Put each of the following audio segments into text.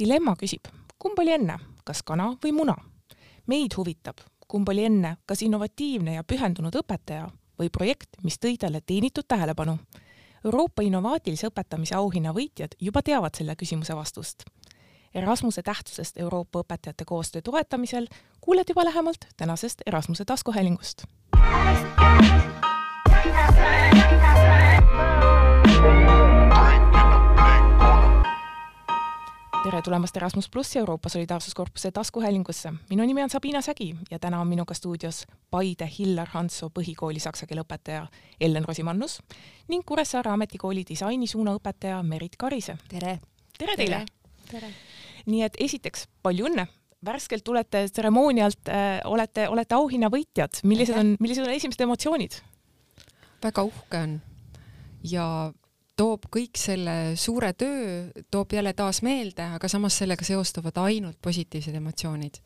dilemma küsib, kumb oli enne, kas kana või muna? meid huvitab, kumb oli enne, kas innovatiivne ja pühendunud õpetaja või projekt, mis tõi talle teenitud tähelepanu. Euroopa innovaatilise õpetamise auhinna võitjad juba teavad selle küsimuse vastust. Erasmuse tähtsusest Euroopa õpetajate koostöö toetamisel kuuled juba lähemalt tänasest Erasmuse taskuhäälingust tere tulemast Erasmus plussi Euroopa Solidaarsuskorpuse taskuhäälingusse. minu nimi on Sabina Sägi ja täna on minuga stuudios Paide Hillar Hanso põhikooli saksa keele õpetaja Ellen Rosimannus ning Kuressaare Ametikooli disainisuuna õpetaja Merit Karise. tere! tere teile! tere! nii et esiteks palju õnne, värskelt tulete tseremoonialt äh,, olete, olete auhinnavõitjad, millised on, millised on esimesed emotsioonid? väga uhke on ja toob kõik selle suure töö, toob jälle taas meelde, aga samas sellega seostuvad ainult positiivsed emotsioonid.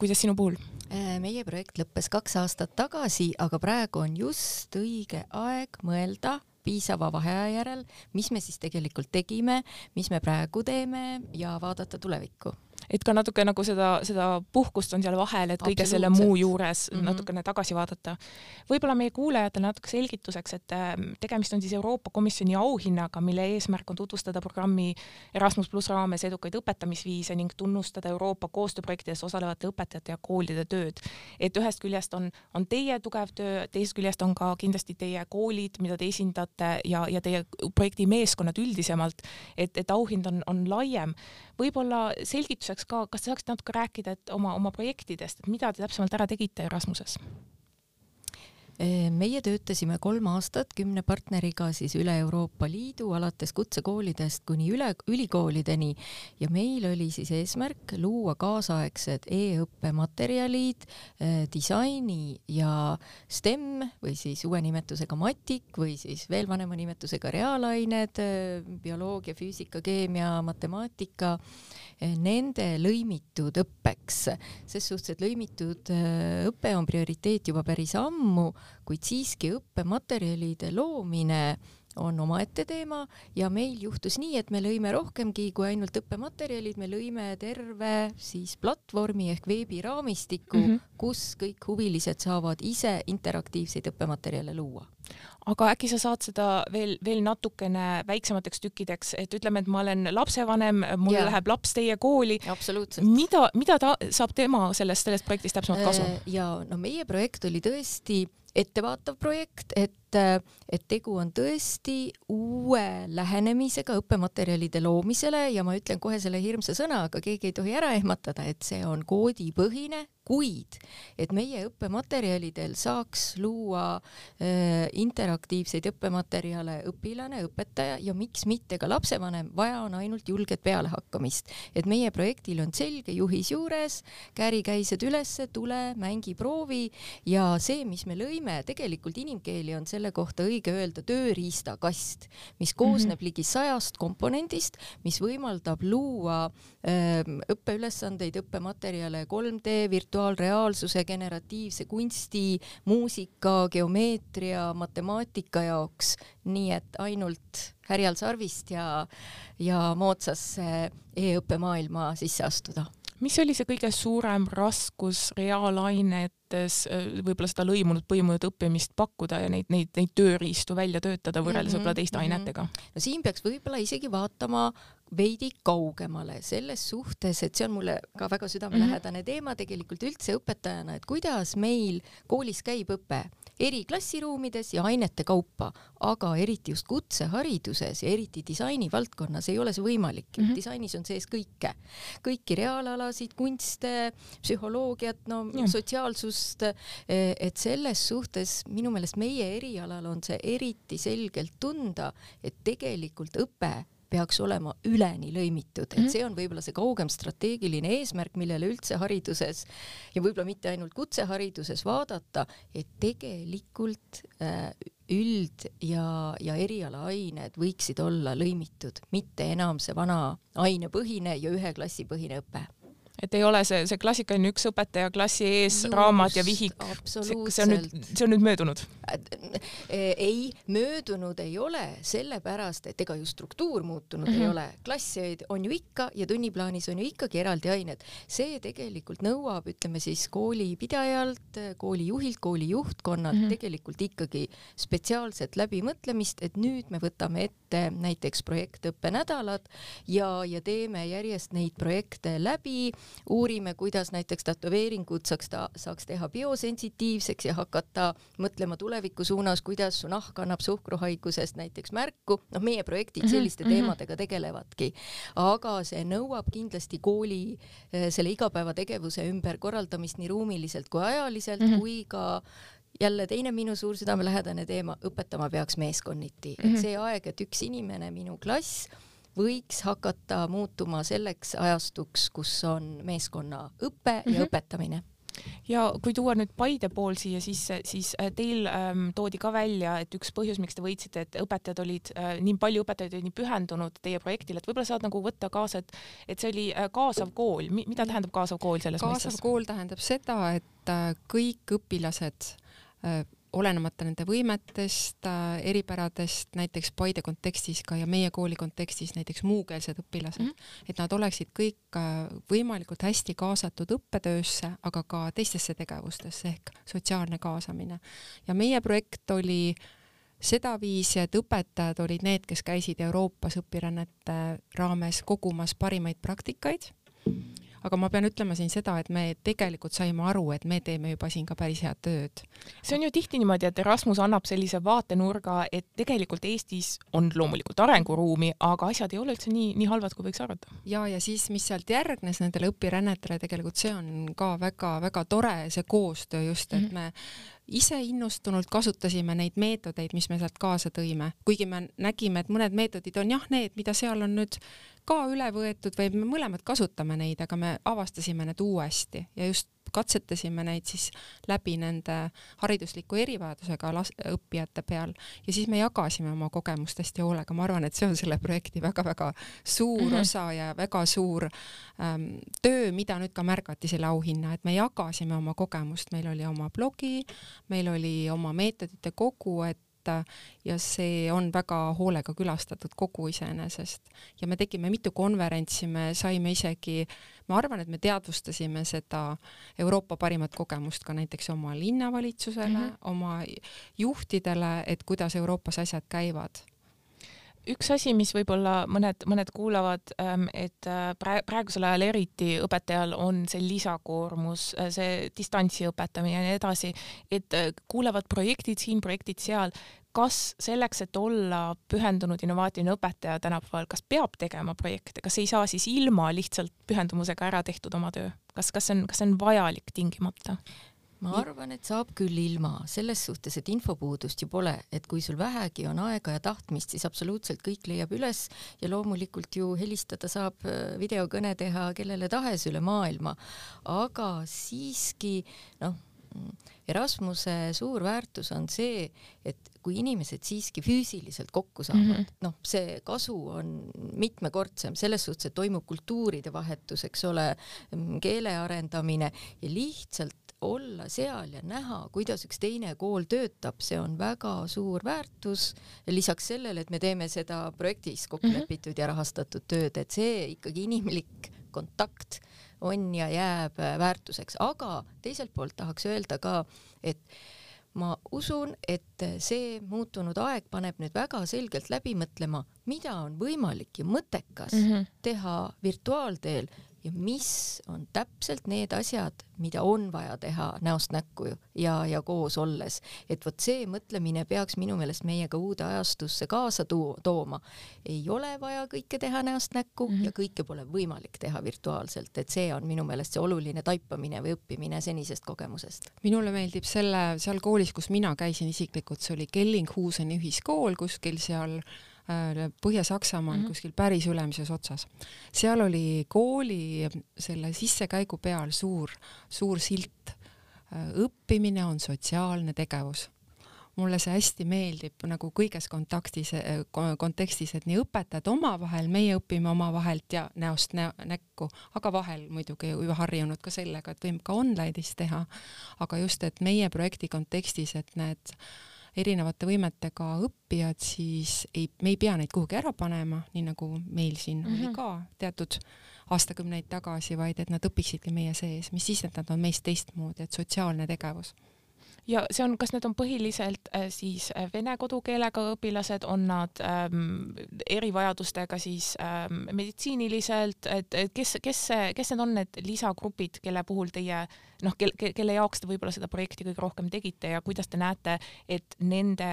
kuidas sinu puhul? Äh, meie projekt lõppes kaks aastat tagasi, aga praegu on just õige aeg mõelda piisava vaheaja järel, mis me siis tegelikult tegime, mis me praegu teeme ja vaadata tulevikku et ka natuke nagu seda, seda puhkust on seal vahel, et kõige selle muu juures mm -hmm. natukene tagasi vaadata. võib-olla meie kuulajatele natuke selgituseks, et ähm, tegemist on siis Euroopa Komisjoni auhinnaga, mille eesmärk on tutvustada programmi Erasmus pluss raames edukaid õpetamisviise ning tunnustada Euroopa koostööprojektides osalevate õpetajate ja koolide tööd. et ühest küljest on, on teie tugev töö, teisest küljest on ka kindlasti teie koolid, mida te esindate ja, ja teie projekti meeskonnad üldisemalt, et, et auhind on, on laiem. võib-olla selgituseks lõpetuseks ka, kas te saaksite natuke rääkida, et oma, oma projektidest, et mida te täpsemalt ära tegite Erasmuses? meie töötasime kolm aastat kümne partneriga siis üle Euroopa Liidu, alates kutsekoolidest kuni üle ülikoolideni ja meil oli siis eesmärk luua kaasaegsed e-õppematerjalid, disaini ja STEM või siis uue nimetusega matik või siis veel vanema nimetusega reaalained, bioloogia, füüsika, keemia, matemaatika nende lõimitud õppeks, ses suhtes, et lõimitud äh, õpe on prioriteet juba päris ammu, kuid siiski õppematerjalide loomine on omaette teema ja meil juhtus nii, et me lõime rohkemgi kui ainult õppematerjalid, me lõime terve siis platvormi ehk veebiraamistiku mm, -hmm. kus kõik huvilised saavad ise interaktiivseid õppematerjale luua aga äkki sa saad seda veel, veel natukene väiksemateks tükkideks, et ütleme, et ma olen lapsevanem, mul ja. läheb laps teie kooli. mida, mida ta saab tema sellest, sellest projektist täpsemalt kasu? Äh, ja no meie projekt oli tõesti ettevaatav projekt, et et tegu on tõesti uue lähenemisega õppematerjalide loomisele ja ma ütlen kohe selle hirmsa sõna, aga keegi ei tohi ära ehmatada, et see on koodipõhine, kuid et meie õppematerjalidel saaks luua äh, interaktiivseid õppematerjale õpilane, õpetaja ja miks mitte ka lapsevanem, vaja on ainult julget pealehakkamist. et meie projektil on selge juhis juures, kärikäised ülesse, tule, mängi, proovi ja see, mis me lõime, tegelikult inimkeeli on selle kohta õige öelda tööriistakast, mis koosneb mm -hmm. ligi sajast komponendist, mis võimaldab luua ähm, õppeülesandeid, õppematerjale 3D virtuaalselt virtuaalreaalsuse, generatiivse kunsti, muusika, geomeetria, matemaatika jaoks, nii et ainult härjal sarvist ja, ja moodsasse e-õppemaailma sisse astuda mis oli see kõige suurem raskus reaalainetes võib-olla seda lõimunud, põimunud õppimist pakkuda ja neid, neid, neid tööriistu välja töötada võrreldes mm -hmm, võib-olla teiste mm -hmm. ainetega? no siin peaks võib-olla isegi vaatama veidi kaugemale selles suhtes, et see on mulle ka väga südamelähedane mm -hmm. teema tegelikult üldse õpetajana, et kuidas meil koolis käib õpe eri klassiruumides ja ainete kaupa, aga eriti just kutsehariduses ja eriti disaini valdkonnas ei ole see võimalik mm. -hmm. disainis on sees kõike, kõiki reaalalasid, kunste, psühholoogiat, no ja. sotsiaalsust, e, et selles suhtes minu meelest meie erialal on see eriti selgelt tunda, et tegelikult õpe peaks olema üleni lõimitud, et mhm. see on võib-olla see kaugem strateegiline eesmärk, millele üldse hariduses ja võib-olla mitte ainult kutsehariduses vaadata, et tegelikult äh, üld- ja, ja erialaained võiksid olla lõimitud, mitte enam see vana ainepõhine ja ühe klassi põhine õpe et ei ole see, see klassikaline üks õpetaja klassi ees, raamat ja vihik. see on nüüd, see on nüüd möödunud? Äh, ei, möödunud ei ole, sellepärast et ega ju struktuur muutunud mm -hmm. ei mhm. ole. klassi on ju ikka ja tunniplaanis on ju ikkagi eraldi ained. see tegelikult nõuab, ütleme siis koolipidajalt, koolijuhilt, kooli juhtkonnalt mm -hmm. tegelikult ikkagi spetsiaalset läbimõtlemist, et nüüd me võtame ette näiteks projektõppenädalad ja, ja teeme järjest neid projekte läbi, uurime, kuidas näiteks tätoveeringut saaks ta, saaks teha biosensitiivseks ja hakata mõtlema tuleviku suunas, kuidas su nahk annab suhkruhaigusest näiteks märku, noh, meie projektid mhm, selliste mm -hmm. teemadega tegelevadki, aga see nõuab kindlasti kooli eh, selle igapäevategevuse ümberkorraldamist nii ruumiliselt kui ajaliselt mm -hmm. kui ka jälle teine minu suur südamelähedane teema, õpetama peaks meeskonniti mm, -hmm. et mhm. see aeg, et üks inimene, minu klass, võiks hakata muutuma selleks ajastuks, kus on meeskonnaõpe mm -hmm. ja õpetamine ja kui tuua nüüd Paide pool siia sisse, siis äh, teil ähm, toodi ka välja, et üks põhjus, miks te võitsite, et õpetajad olid äh,, nii palju õpetajaid nii pühendunud teie projektile, et võib-olla saad nagu võtta kaasa, et et see oli äh, kaasav kool, mida tähendab kaasav kool selles kaasav mõistes? kaasav kool tähendab seda, et äh, kõik õpilased äh, olenemata nende võimetest, äh, eripäradest, näiteks Paide kontekstis ka ja meie kooli kontekstis näiteks muukeelsed õpilased mm, -hmm. et nad oleksid kõik äh, võimalikult hästi kaasatud õppetöösse, aga ka teistesse tegevustesse ehk sotsiaalne kaasamine. ja meie projekt oli sedaviisi, et õpetajad olid need, kes käisid Euroopas õpirännete raames kogumas parimaid praktikaid aga ma pean ütlema siin seda, et me tegelikult saime aru, et me teeme juba siin ka päris head tööd. see on ju tihti niimoodi, et Erasmus annab sellise vaatenurga, et tegelikult Eestis on loomulikult arenguruumi, aga asjad ei ole üldse nii, nii halvad, kui võiks arvata. ja, ja siis, mis sealt järgnes nendele õpirännetele, tegelikult see on ka väga-väga tore, see koostöö just, et mm -hmm. me ise innustunult kasutasime neid meetodeid, mis me sealt kaasa tõime, kuigi me nägime, et mõned meetodid on jah, need, mida seal on nüüd ka üle võetud või me mõlemad kasutame neid, aga me avastasime need uuesti. Ja just katsetasime neid siis läbi nende haridusliku erivajadusega las-, õppijate peal ja siis me jagasime oma kogemust hästi hoolega, ma arvan, et see on selle projekti väga-väga suur mm -hmm. osa ja väga suur ähm, töö, mida nüüd ka märgati selle auhinna, et me jagasime oma kogemust, meil oli oma blogi, meil oli oma meetodite kogu, et võtta ja see on väga hoolega külastatud kogu iseenesest. ja me tegime mitu konverentsi, me saime isegi, ma arvan, et me teadvustasime seda Euroopa parimat kogemust ka näiteks oma linnavalitsusele mm, -hmm. oma juhtidele, et kuidas Euroopas asjad käivad üks asi, mis võib-olla mõned, mõned kuulavad, ähm, et äh, praegusel ajal eriti õpetajal on see lisakoormus, äh, see distantsi õpetamine ja nii edasi, et äh, kuulevad projektid siin, projektid seal. kas selleks, et olla pühendunud innovaatiline õpetaja tänapäeval, kas peab tegema projekte, kas ei saa siis ilma lihtsalt pühendumusega ära tehtud oma töö, kas, kas see on, kas see on vajalik tingimata? Ma arvan, et saab küll ilma, selles suhtes, et infopuudust ju pole, et kui sul vähegi on aega ja tahtmist, siis absoluutselt kõik leiab üles ja loomulikult ju helistada saab, äh, videokõne teha kellele tahes üle maailma. aga siiski noh, Erasmuse suur väärtus on see, et kui inimesed siiski füüsiliselt kokku saavad mm -hmm., noh, see kasu on mitmekordsem selles suhtes, et toimub kultuuride vahetus, eks ole, keele arendamine ja lihtsalt olla seal ja näha, kuidas üks teine kool töötab, see on väga suur väärtus. lisaks sellele, et me teeme seda projektis kokku mhm. lepitud ja rahastatud tööd, et see ikkagi inimlik kontakt on ja jääb väärtuseks, aga teiselt poolt tahaks öelda ka, et ma usun, et see muutunud aeg paneb nüüd väga selgelt läbi mõtlema, mida on võimalik ja mõttekas mm -hmm. teha virtuaalteel ja mis on täpselt need asjad, mida on vaja teha näost näkku ja, ja koos olles. et vot see mõtlemine peaks minu meelest meiega uude ajastusse kaasa tuo, tooma. ei ole vaja kõike teha näost näkku mm -hmm. ja kõike pole võimalik teha virtuaalselt, et see on minu meelest see oluline taipamine või õppimine senisest kogemusest. minule meeldib selle, seal koolis, kus mina käisin isiklikult, see oli Kellinghuseni ühiskool kuskil seal Põhja-Saksamaal mm -hmm. kuskil päris ülemises otsas. seal oli kooli selle sissekäigu peal suur, suur silt. Äh, õppimine on sotsiaalne tegevus. mulle see hästi meeldib nagu kõiges kontaktis, kontekstis, et nii õpetajad omavahel, meie õpime omavahelt ja näost näo, näkku, aga vahel muidugi juba harjunud ka sellega, et võime ka online'is teha, aga just, et meie projekti kontekstis, et need erinevate võimetega õppijad, siis ei, me ei pea neid kuhugi ära panema, nii nagu meil siin mm -hmm. oli mhm. ka teatud aastakümneid tagasi, vaid et nad õpiksidki meie sees, mis siis, et nad on meist teistmoodi, et sotsiaalne tegevus ja see on, kas need on põhiliselt äh, siis äh, vene kodukeelega õpilased, on nad ähm, erivajadustega siis ähm, meditsiiniliselt, et, kes, kes kes need on need lisagrupid, kelle puhul teie noh, kel-, kelle jaoks te võib-olla seda projekti kõige rohkem tegite ja kuidas te näete, et nende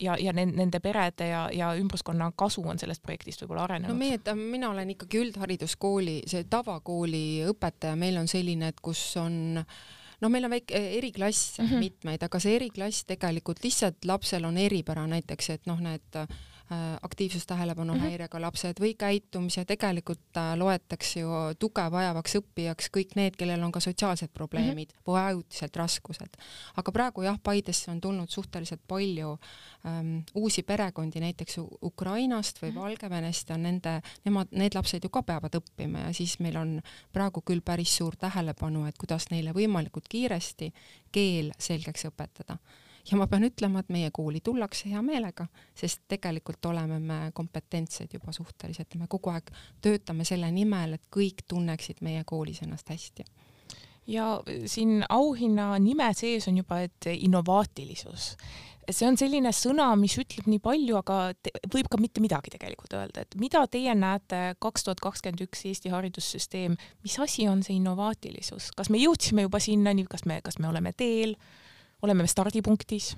ja, ja nende perede ja, ja ümbruskonna kasu on sellest projektist võib-olla arenenud? no meie, mina olen ikkagi üldhariduskooli, see tavakooli õpetaja, meil on selline, et kus on äh, noh, meil on väike eriklasse mm -hmm. mitmeid, aga see eriklass tegelikult lihtsalt lapsel on eripära näiteks, et noh, need aktiivsustähelepanuhäirega mm -hmm. lapsed või käitumise, tegelikult äh, loetakse ju tuge vajavaks õppijaks kõik need, kellel on ka sotsiaalsed probleemid mm -hmm. või ajutiselt raskused. aga praegu jah, Paidesse on tulnud suhteliselt palju ähm, uusi perekondi näiteks Ukrainast või mm -hmm. Valgevenest ja nende, nemad, need lapsed ju ka peavad õppima ja siis meil on praegu küll päris suur tähelepanu, et kuidas neile võimalikult kiiresti keel selgeks õpetada ja ma pean ütlema, et meie kooli tullakse hea meelega, sest tegelikult oleme me kompetentsed juba suhteliselt, me kogu aeg töötame selle nimel, et kõik tunneksid meie koolis ennast hästi. Ja siin auhinna nime sees on juba, et innovaatilisus. see on selline sõna, mis ütleb nii palju, aga võib ka mitte midagi tegelikult öelda, et mida teie näete kaks tuhat kakskümmend üks Eesti haridussüsteem, mis asi on see innovaatilisus, kas me jõudsime juba sinnani, kas me, kas me oleme teel? Oleme me stardipunktis?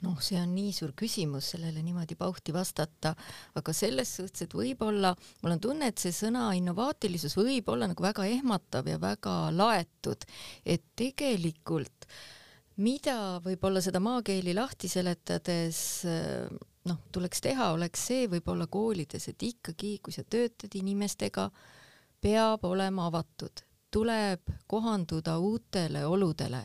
noh, see on nii suur küsimus, sellele niimoodi pauhti vastata, aga selles suhtes, et võib-olla mul on tunne, et see sõna innovaatilisus võib olla nagu väga ehmatav ja väga laetud, et tegelikult mida võib-olla seda maakeeli lahti seletades noh, tuleks teha, oleks see võib-olla koolides, et ikkagi, kui sa töötad inimestega, peab olema avatud, tuleb kohanduda uutele oludele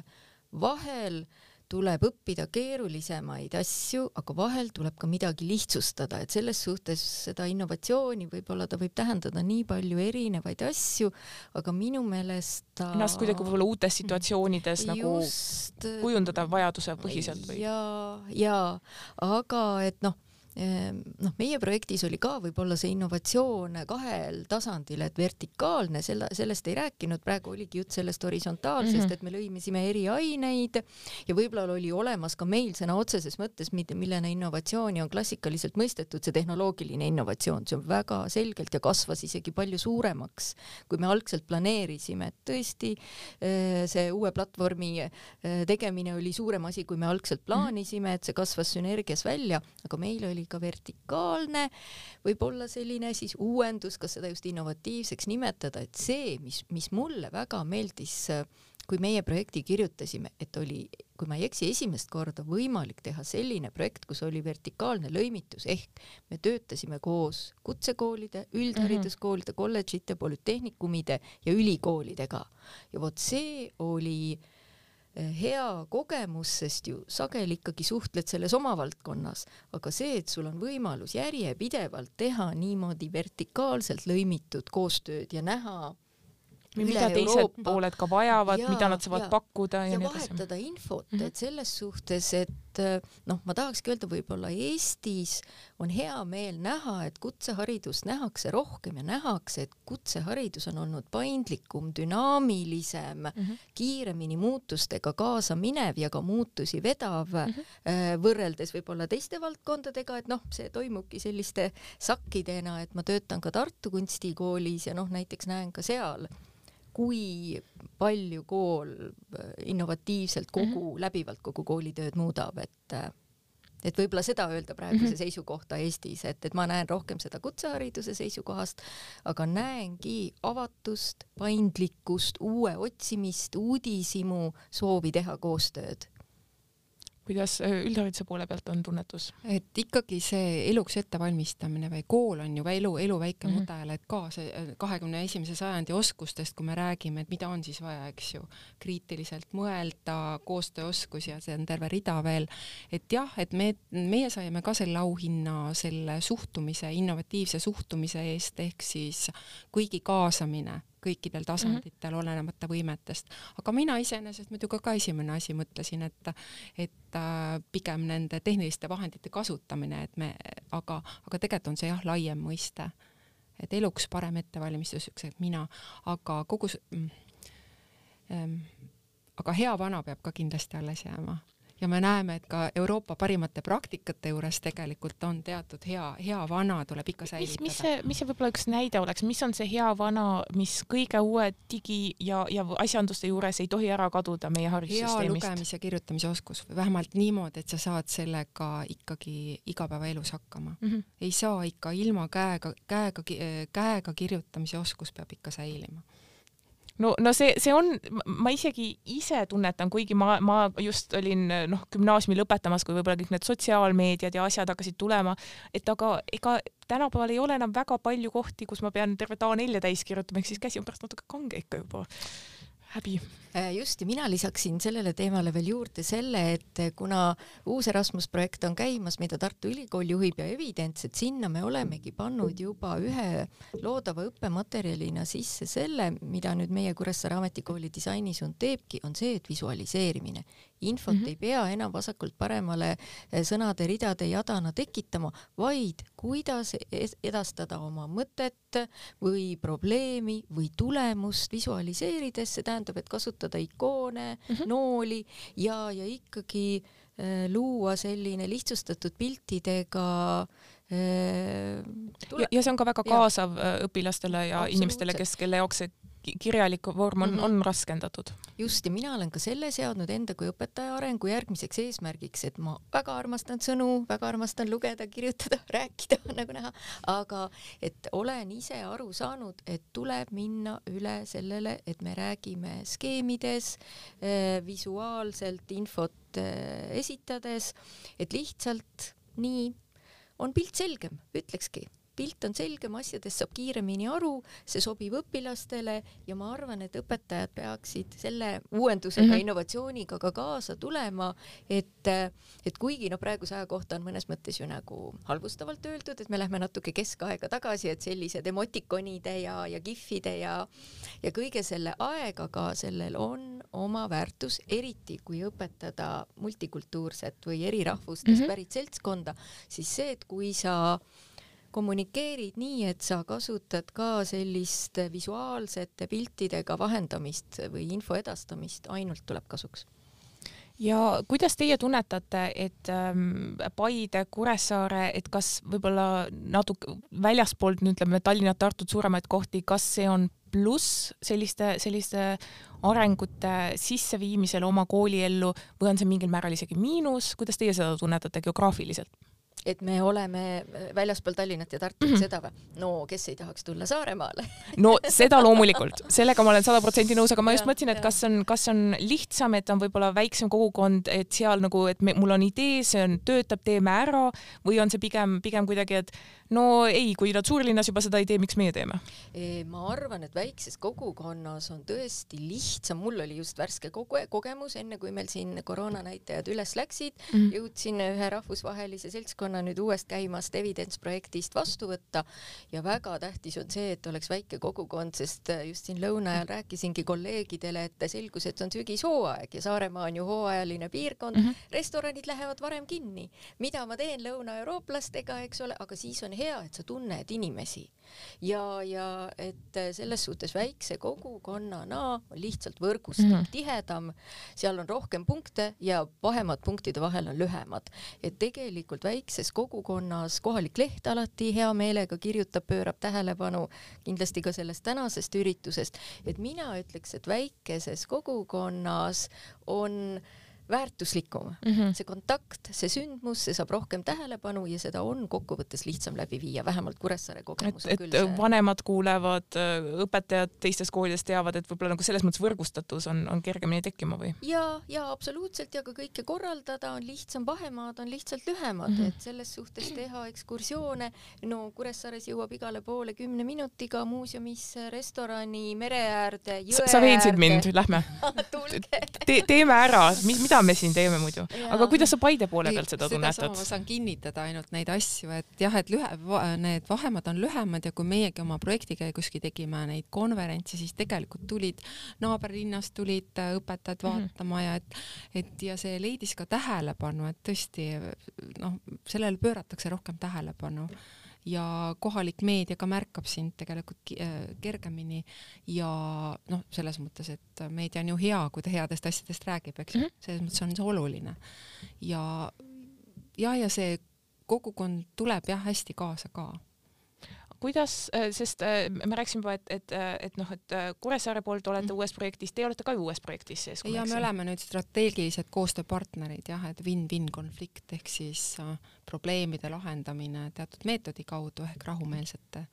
vahel tuleb õppida keerulisemaid asju, aga vahel tuleb ka midagi lihtsustada, et selles suhtes seda innovatsiooni võib-olla ta võib tähendada nii palju erinevaid asju, aga minu meelest ta ennast kuidagi võib-olla uutes situatsioonides nagu just, nagu kujundada vajaduse põhiselt või? ja, ja aga et noh, noh, meie projektis oli ka võib-olla see innovatsioon kahel tasandil, et vertikaalne, selle, sellest ei rääkinud, praegu oligi jutt sellest horisontaalsest mm, -hmm. et me lõimisime eriaineid ja võib-olla oli olemas ka meil sõna otseses mõttes, millena innovatsiooni on klassikaliselt mõistetud, see tehnoloogiline innovatsioon, see on väga selgelt ja kasvas isegi palju suuremaks, kui me algselt planeerisime, et tõesti eh, see uue platvormi eh, tegemine oli suurem asi, kui me algselt mhm. plaanisime, et see kasvas sünergias välja, aga meil oli ka vertikaalne, võib-olla selline siis uuendus, kas seda just innovatiivseks nimetada, et see, mis, mis mulle väga meeldis, kui meie projekti kirjutasime, et oli, kui ma ei eksi, esimest korda võimalik teha selline projekt, kus oli vertikaalne lõimitus. Ehk me töötasime koos kutsekoolide, üldhariduskoolide, kolledžite, polütehnikumide ja ülikoolidega. Ja vot see oli äh, hea kogemus, sest ju sageli ikkagi suhtled selles oma valdkonnas, aga see, et sul on võimalus järjepidevalt teha niimoodi vertikaalselt lõimitud koostööd ja näha mida teised Euroopa. pooled ka vajavad, mida nad saavad ja, pakkuda ja, ja nii edasi. vahetada infot mm, -hmm. et selles suhtes, et noh, ma tahakski öelda, võib-olla Eestis on hea meel näha, et kutseharidust nähakse rohkem ja nähakse, et kutseharidus on olnud paindlikum, dünaamilisem mm, -hmm. kiiremini muutustega kaasa minev ja ka muutusi vedav mm, -hmm. võrreldes võib-olla teiste valdkondadega, et noh, see toimubki selliste sakkidena, et ma töötan ka Tartu Kunstikoolis ja noh, näiteks näen ka seal kui palju kool äh, innovatiivselt kogu mm, -hmm. läbivalt kogu koolitööd muudab, et äh, et võib-olla seda öelda praeguse mm -hmm. seisukohta Eestis, et, et ma näen rohkem seda kutsehariduse seisukohast, aga näengi avatust, paindlikkust, uue otsimist, uudishimu, soovi teha koostööd kuidas äh, üldhariduse poole pealt on tunnetus? et ikkagi see eluks ettevalmistamine või kool on ju elu, elu väike mm -hmm. mudel, et ka see äh, kahekümne esimese sajandi oskustest, kui me räägime, et mida on siis vaja, eks ju, kriitiliselt mõelda, koostööoskusi ja see on terve rida veel, et jah, et me, meie saime ka selle auhinna selle suhtumise, innovatiivse suhtumise eest, ehk siis kuigi kaasamine kõikidel mhm. tasanditel mm, -hmm. olenemata võimetest. aga mina iseenesest muidugi ka esimene asi mõtlesin, et, et äh, pigem nende tehniliste vahendite kasutamine, et me, aga, aga tegelikult on see jah, laiem mõiste. et eluks parem ettevalmistus, ükskõik mina, aga kogu see mm, ähm, aga hea vana peab ka kindlasti alles jääma ja me näeme, et ka Euroopa parimate praktikate juures tegelikult on teatud hea, hea vana tuleb ikka säilitada. mis see, mis see võib-olla üks näide oleks, mis on see hea vana, mis kõige uue digi ja, ja asjanduste juures ei tohi ära kaduda meie haridussüsteemist? hea lugemise, kirjutamise oskus või vähemalt niimoodi, et sa saad sellega ikkagi igapäevaelus hakkama mm. -hmm. ei saa ikka ilma käega, käega, käega kirjutamise oskus peab ikka säilima no, no see, see on, ma isegi ise tunnetan, kuigi ma, ma just olin noh, gümnaasiumi lõpetamas, kui võib-olla kõik need sotsiaalmeediad ja asjad hakkasid tulema, et aga ega tänapäeval ei ole enam väga palju kohti, kus ma pean tervet A4 täis kirjutama, ehk siis käsi on pärast natuke kange ikka juba häbi. Äh, just ja mina lisaksin sellele teemale veel juurde selle, et kuna uus Erasmus projekt on käimas, mida Tartu Ülikool juhib ja Evidents, et sinna me olemegi pannud juba ühe loodava õppematerjalina sisse selle, mida nüüd meie Kuressaare Ametikooli disainisund teebki, on see, et visualiseerimine infot mm -hmm. ei pea enam vasakult paremale eh, sõnade ridade jadana tekitama, vaid kuidas edastada oma mõtet või probleemi või tulemust visualiseerides, see tähendab, et kasutada ikoone mm, -hmm. nooli ja, ja ikkagi äh, luua selline lihtsustatud piltidega äh, ja, ja see on ka väga kaasav ja. õpilastele ja inimestele, kes, kelle jaoks see kirjalik vorm on mm, -hmm. on raskendatud. just, ja mina olen ka selle seadnud enda kui õpetaja arengu järgmiseks eesmärgiks, et ma väga armastan sõnu, väga armastan lugeda, kirjutada, rääkida, nagu näha, aga et olen ise aru saanud, et tuleb minna üle sellele, et me räägime skeemides, eh, visuaalselt infot eh, esitades, et lihtsalt nii on pilt selgem, ütlekski pilt on selgem, asjadest saab kiiremini aru, see sobib õpilastele ja ma arvan, et õpetajad peaksid selle uuendusega mm, -hmm. innovatsiooniga ka kaasa tulema, et, et kuigi no praeguse aja kohta on mõnes mõttes ju nagu halvustavalt öeldud, et me lähme natuke keskaega tagasi, et sellised emotikonide ja, ja kihvide ja, ja kõige selle aegaga sellel on oma väärtus, eriti kui õpetada multikultuurset või eri rahvustest mm -hmm. pärit seltskonda, siis see, et kui sa kommunikeerid nii, et sa kasutad ka sellist visuaalsete piltidega vahendamist või info edastamist, ainult tuleb kasuks ja kuidas teie tunnetate, et ähm, Paide, Kuressaare, et kas võib-olla natuke väljaspoolt, ütleme Tallinnat, Tartut, suuremaid kohti, kas see on pluss selliste, selliste arengute sisseviimisel oma kooliellu või on see mingil määral isegi miinus, kuidas teie seda tunnetate geograafiliselt? Et me oleme äh, väljaspool Tallinnat ja Tartut mm, -hmm. seda või? no kes ei tahaks tulla Saaremaale no seda loomulikult, sellega ma olen sada protsenti nõus, aga ma just mõtlesin, et kas on, kas on lihtsam, et on võib-olla väiksem kogukond, et seal nagu, et me, mul on idee, see on, töötab, teeme ära või on see pigem, pigem kuidagi, et no ei, kui nad suurlinnas juba seda ei tee, miks meie teeme? ma arvan, et väikses kogukonnas on tõesti lihtsam, mul oli just värske koge kogemus, enne kui meil siin koroonanäitajad üles läksid mm, -hmm. jõudsin ühe rahvusvahelise seltskonna nüüd uuest käimast Evidence projektist vastu võtta ja väga tähtis on see, et oleks väike kogukond, sest just siin lõuna ajal rääkisingi kolleegidele, et selgus, et on sügishooaeg ja Saaremaa on ju hooajaline piirkond mm, -hmm. restoranid lähevad varem kinni. mida ma teen lõunaeurooplastega, eks ole, aga siis on hea, et sa tunned inimesi. Ja, ja et selles suhtes väikse kogukonnana lihtsalt võrgustik mm -hmm. tihedam, seal on rohkem punkte ja vahemad punktide vahel on lühemad, et tegelikult väikses kogukonnas kohalik leht alati hea meelega kirjutab, pöörab tähelepanu kindlasti ka sellest tänasest üritusest, et mina ütleks, et väikeses kogukonnas on väärtuslikum mm. -hmm. see kontakt, see sündmus, see saab rohkem tähelepanu ja seda on kokkuvõttes lihtsam läbi viia, vähemalt Kuressaare kogemus et, küll see. vanemad kuulevad, õpetajad teistes koolides teavad, et võib-olla nagu selles mõttes võrgustatus on, on kergemini tekkima või? ja, ja absoluutselt ja ka kõike korraldada on lihtsam, vahemaad on lihtsalt lühemad mm, -hmm. et selles suhtes teha ekskursioone, no Kuressaares jõuab igale poole kümne minutiga muuseumisse, restorani, mere äärde, jõe sa veensid mind, lähme Te, teeme ära, mis, mida me siin teeme muidu, aga kuidas sa Paide poole pealt seda tunnetad? ma saan kinnitada ainult neid asju, et jah, et lühe, need vahemad on lühemad ja kui meiegi oma projekti käiguski tegime neid konverentse, siis tegelikult tulid naaberlinnast tulid õpetajad mhm. vaatama mm -hmm. ja et, et ja see leidis ka tähelepanu, et tõesti noh, sellele pööratakse rohkem tähelepanu ja kohalik meedia ka märkab sind tegelikult äh, kergemini ja noh, selles mõttes, et meedia on ju hea, kui ta headest asjadest räägib, eks ju mm -hmm., selles mõttes on see oluline. ja, ja, ja see kogukond tuleb jah hästi kaasa ka kuidas, äh, sest äh, me rääkisime juba, et, et, äh, et noh, et Kuressaare poolt olete mm. uues projektis, teie olete ka ju uues projektis sees. ja me oleme nüüd strateegilised koostööpartnerid jah, et win-win konflikt ehk siis äh, probleemide lahendamine teatud meetodi kaudu ehk rahumeelsete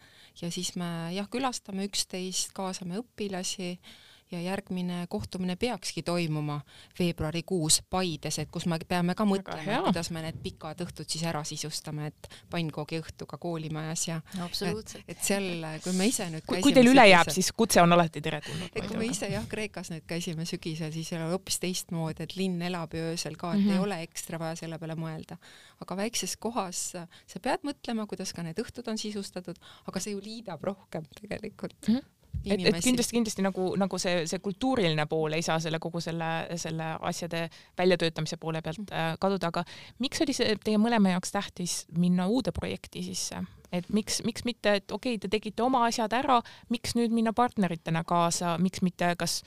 ja siis me jah, külastame üksteist, kaasame õpilasi äh, ja järgmine kohtumine peakski toimuma veebruarikuus Paides, et kus me peame ka mõtlema, kuidas me need pikad õhtud siis ära sisustame, et pannkoogi õhtuga koolimajas ja no, et, et seal, kui me ise nüüd kui, kui teil üle jääb, siis kutse on alati teretulnud. et kui me ise jah, Kreekas nüüd käisime sügisel, siis oli hoopis teistmoodi, et linn elab ju öösel ka, et mm -hmm. ei mhm. ole ekstra vaja selle peale mõelda. aga väikses kohas sa pead mõtlema, kuidas ka need õhtud on sisustatud, aga see ju liidab rohkem tegelikult mm. -hmm et, et kindlasti, kindlasti nagu, nagu see, see kultuuriline pool ei saa selle kogu selle, selle asjade väljatöötamise poole pealt mm. äh, kaduda, aga miks oli see teie mõlema jaoks tähtis minna uude projekti sisse? et miks, miks mitte, et okei okay,, te tegite oma asjad ära, miks nüüd minna partneritena kaasa, miks mitte, kas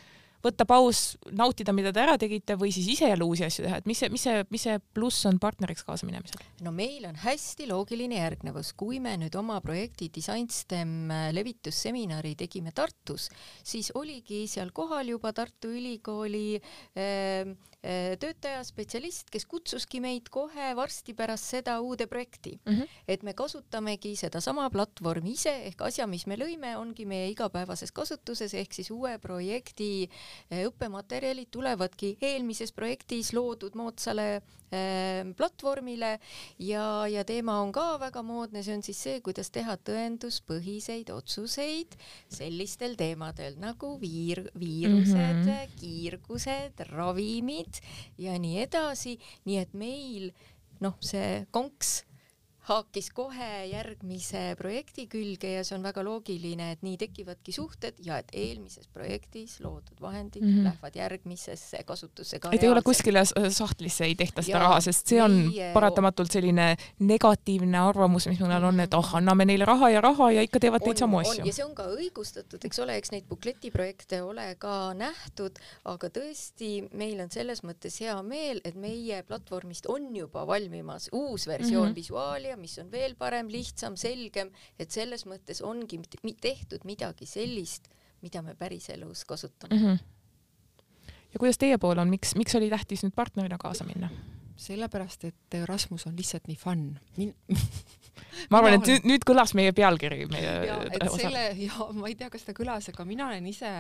võtta paus, nautida, mida te ära tegite või siis ise jälle uusi asju teha, et mis see, mis see, mis see pluss on partneriks kaasa minemisel? no meil on hästi loogiline järgnevus, kui me nüüd oma projekti DesignSTEM levitusseminari tegime Tartus, siis oligi seal kohal juba Tartu Ülikooli äh, töötaja, spetsialist, kes kutsuski meid kohe varsti pärast seda uude projekti mm. -hmm. et me kasutamegi sedasama platvormi ise ehk asja, mis me lõime, ongi meie igapäevases kasutuses ehk siis uue projekti Eh, õppematerjalid tulevadki eelmises projektis loodud moodsale platvormile. Ja, ja teema on ka väga moodne, see on siis see, kuidas teha tõenduspõhiseid otsuseid sellistel teemadel nagu viir-, viirused mm, -hmm. kiirgused, ravimid ja nii edasi, nii et meil noh, see konks haakis kohe järgmise projekti külge ja see on väga loogiline, et nii tekivadki suhted ja et eelmises projektis loodud vahendid mm -hmm. lähevad järgmisesse kasutusse ka. et ei ole kuskile sahtlisse ei tehta seda ja raha, sest see on meie... paratamatult selline negatiivne arvamus, mis meil on, et oh, anname neile raha ja raha ja ikka teevad neid samu asju. ja see on ka õigustatud, eks ole, eks neid bukletiprojekte ole ka nähtud, aga tõesti, meil on selles mõttes hea meel, et meie platvormist on juba valmimas uus versioon mm -hmm. visuaalia välja, mis on veel parem, lihtsam, selgem, et selles mõttes ongi tehtud midagi sellist, mida me päriselus kasutame mm. -hmm. ja kuidas teie pool on, miks, miks oli tähtis nüüd partnerina kaasa minna? Sellepärast, et Erasmus on lihtsalt nii fun Min... ma arvan, et nüüd, nüüd kõlas meie pealkiri ja, et osa. selle ja ma ei tea, kas ta kõlas, aga mina olen ise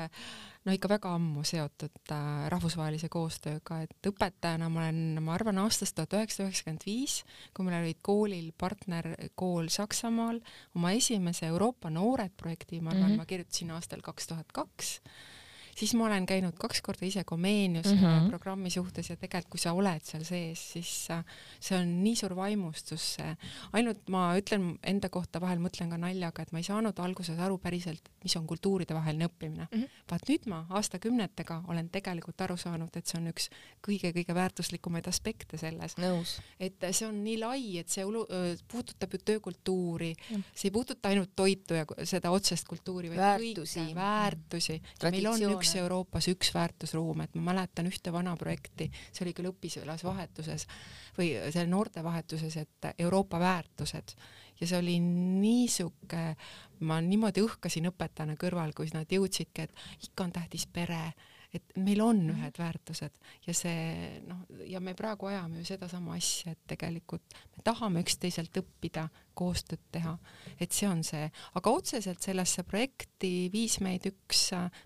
no ikka väga ammu seotud äh, rahvusvahelise koostööga, et õpetajana ma olen, ma arvan, aastast tuhat üheksasada üheksakümmend viis, kui meil olid koolil partnerkool Saksamaal, oma esimese Euroopa Noored projekti, ma arvan mm, -hmm. ma kirjutasin aastal kaks tuhat kaks siis ma olen käinud kaks korda ise Komeenius mm -hmm. programmi suhtes ja tegelikult kui sa oled seal sees, siis see on nii suur vaimustus, ainult ma ütlen enda kohta vahel mõtlen ka naljaga, et ma ei saanud alguses aru päriselt, mis on kultuuridevaheline õppimine mm. -hmm. vaat nüüd ma aastakümnetega olen tegelikult aru saanud, et see on üks kõige-kõige väärtuslikumaid aspekte selles. et see on nii lai, et see ulu, puudutab ju töökultuuri, see ei puuduta ainult toitu ja seda otsest kultuuri, vaid väärtusi, kõike, väärtusi. meil on üks üks Euroopas üks väärtusruum, et ma mäletan ühte vana projekti, see oli küll õpilasvahetuses või seal noortevahetuses, et Euroopa väärtused. Ja see oli niisugune, ma niimoodi õhkasin õpetajana kõrval, kui nad jõudsidki, et ikka on tähtis pere et meil on mhm. ühed väärtused ja see noh, ja me praegu ajame ju sedasama asja, et tegelikult me tahame üksteiselt õppida, koostööd teha, et see on see, aga otseselt sellesse projekti viis meid üks,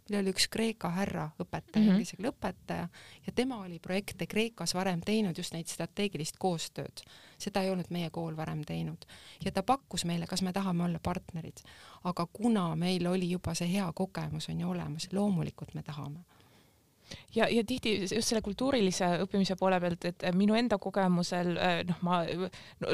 meil oli üks Kreeka härra õpetaja mm, -hmm. keele õpetaja ja tema oli projekte Kreekas varem teinud, just neid strateegilist koostööd. seda ei olnud meie kool varem teinud ja ta pakkus meile, kas me tahame olla partnerid, aga kuna meil oli juba see hea kogemus on ju olemas, loomulikult me tahame ja, ja tihti just selle kultuurilise õppimise poole pealt, et minu enda kogemusel äh, noh, ma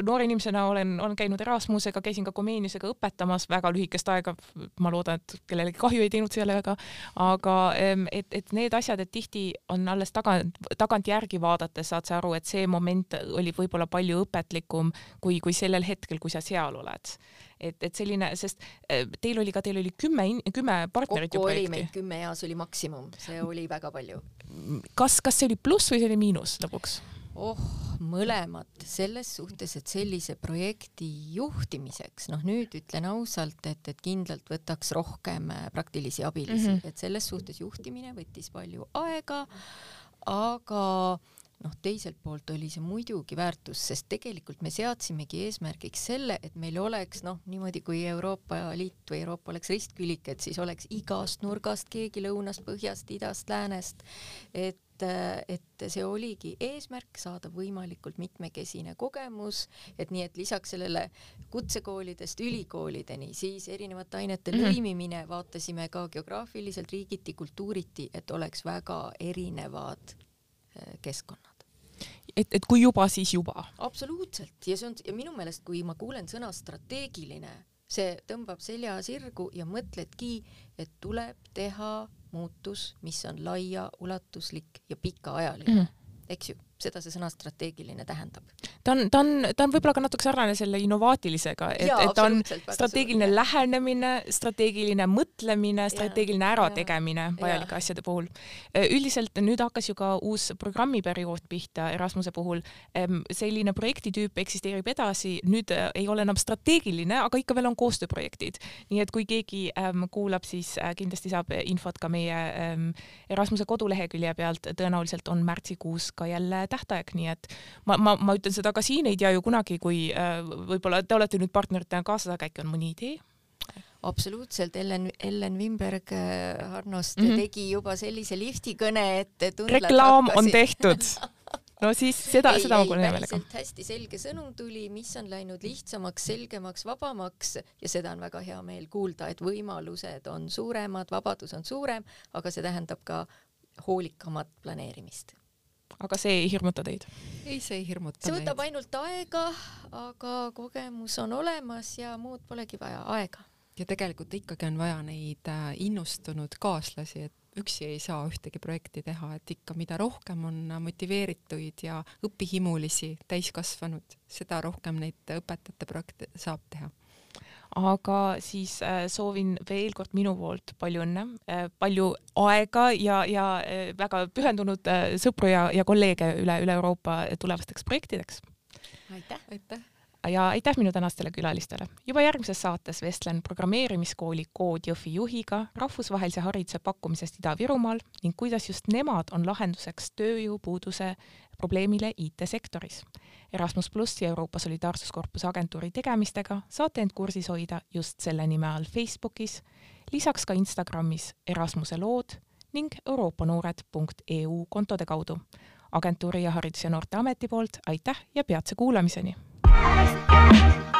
noore inimesena olen, olen käinud Erasmusega, käisin ka Komeeniusega õpetamas väga lühikest aega. ma loodan, et kellelegi kahju ei teinud sellega, aga ähm, et, et need asjad, et tihti on alles tagant, tagantjärgi vaadates saad sa aru, et see moment oli võib-olla palju õpetlikum kui, kui sellel hetkel, kui sa seal oled et, et selline, sest äh, teil oli ka, teil oli kümme, kümme partnerit kokku oli meid kümme ja see oli maksimum, see oli väga palju. kas, kas see oli pluss või see oli miinus lõpuks? oh, mõlemad selles suhtes, et sellise projekti juhtimiseks, noh nüüd ütlen ausalt, et, et kindlalt võtaks rohkem äh, praktilisi abilisi mm, -hmm. et selles suhtes juhtimine võttis palju aega, aga noh, teiselt poolt oli see muidugi väärtus, sest tegelikult me seadsimegi eesmärgiks selle, et meil oleks noh, niimoodi kui Euroopa Liit või Euroopa oleks ristkülik, et siis oleks igast nurgast keegi lõunast, põhjast, idast, läänest, et et see oligi eesmärk saada võimalikult mitmekesine kogemus, et nii, et lisaks sellele kutsekoolidest ülikoolideni, siis erinevate ainete -hmm. lõimimine, vaatasime ka geograafiliselt, riigiti, kultuuriti, et oleks väga erinevad keskkonnad. et, et kui juba, siis juba? absoluutselt ja see on ja minu meelest, kui ma kuulen sõna strateegiline, see tõmbab selja sirgu ja mõtledki, et tuleb teha muutus, mis on laiaulatuslik ja pikaajaline mm, eks ju seda see sõna strateegiline tähendab. ta on, ta on, ta on võib-olla ka natuke sarnane selle innovaatilisega, et, et ta on strateegiline suur, lähenemine, strateegiline mõtlemine, strateegiline ärategemine vajalike asjade puhul. üldiselt nüüd hakkas ju ka uus programmiperiood pihta Erasmuse puhul. selline projektitüüp eksisteerib edasi, nüüd äh, ei ole enam strateegiline, aga ikka veel on koostööprojektid. nii et kui keegi ähm, kuulab, siis äh, kindlasti saab infot ka meie ähm, Erasmuse kodulehekülje pealt, tõenäoliselt on märtsikuus ka jälle tähtaeg, nii et ma, ma, ma ütlen seda ka siin, ei tea ju kunagi, kui äh, võib-olla te olete nüüd partneritena kaasas, aga äkki on mõni idee? absoluutselt, Ellen, Ellen Wimberg äh, Harnost mm -hmm. tegi juba sellise liftikõne, et reklaam hakkasid... on tehtud no siis seda, seda ma kuulen hea meelega. hästi selge sõnum tuli, mis on läinud lihtsamaks, selgemaks, vabamaks ja seda on väga hea meel kuulda, et võimalused on suuremad, vabadus on suurem, aga see tähendab ka hoolikamat planeerimist aga see ei hirmuta teid? ei, see ei hirmuta see võtab meid. ainult aega, aga kogemus on olemas ja muud polegi vaja, aega. ja tegelikult ikkagi on vaja neid äh, innustunud kaaslasi, et üksi ei saa ühtegi projekti teha, et ikka mida rohkem on motiveerituid ja õpihimulisi täiskasvanud, seda rohkem neid õpetajate projekte saab teha aga siis äh, soovin veel kord minu poolt palju õnne, äh, palju aega ja, ja äh, väga pühendunud sõpru ja, ja kolleege üle, üle Euroopa tulevasteks projektideks. aitäh, aitäh ja aitäh minu tänastele külalistele. juba järgmises saates vestlen programmeerimiskooli Kood Jõhvi juhiga rahvusvahelise hariduse pakkumisest Ida-Virumaal ning kuidas just nemad on lahenduseks tööjõupuuduse probleemile IT-sektoris. Erasmus pluss ja Euroopa Solidaarsuskorpuse agentuuri tegemistega saate end kursis hoida just selle nime all Facebookis, lisaks ka Instagramis Erasmuse lood ning euroopanoored.eu kontode kaudu. agentuuri ja Haridus- ja Noorteameti poolt aitäh ja peatse kuulamiseni! I'm oh, oh,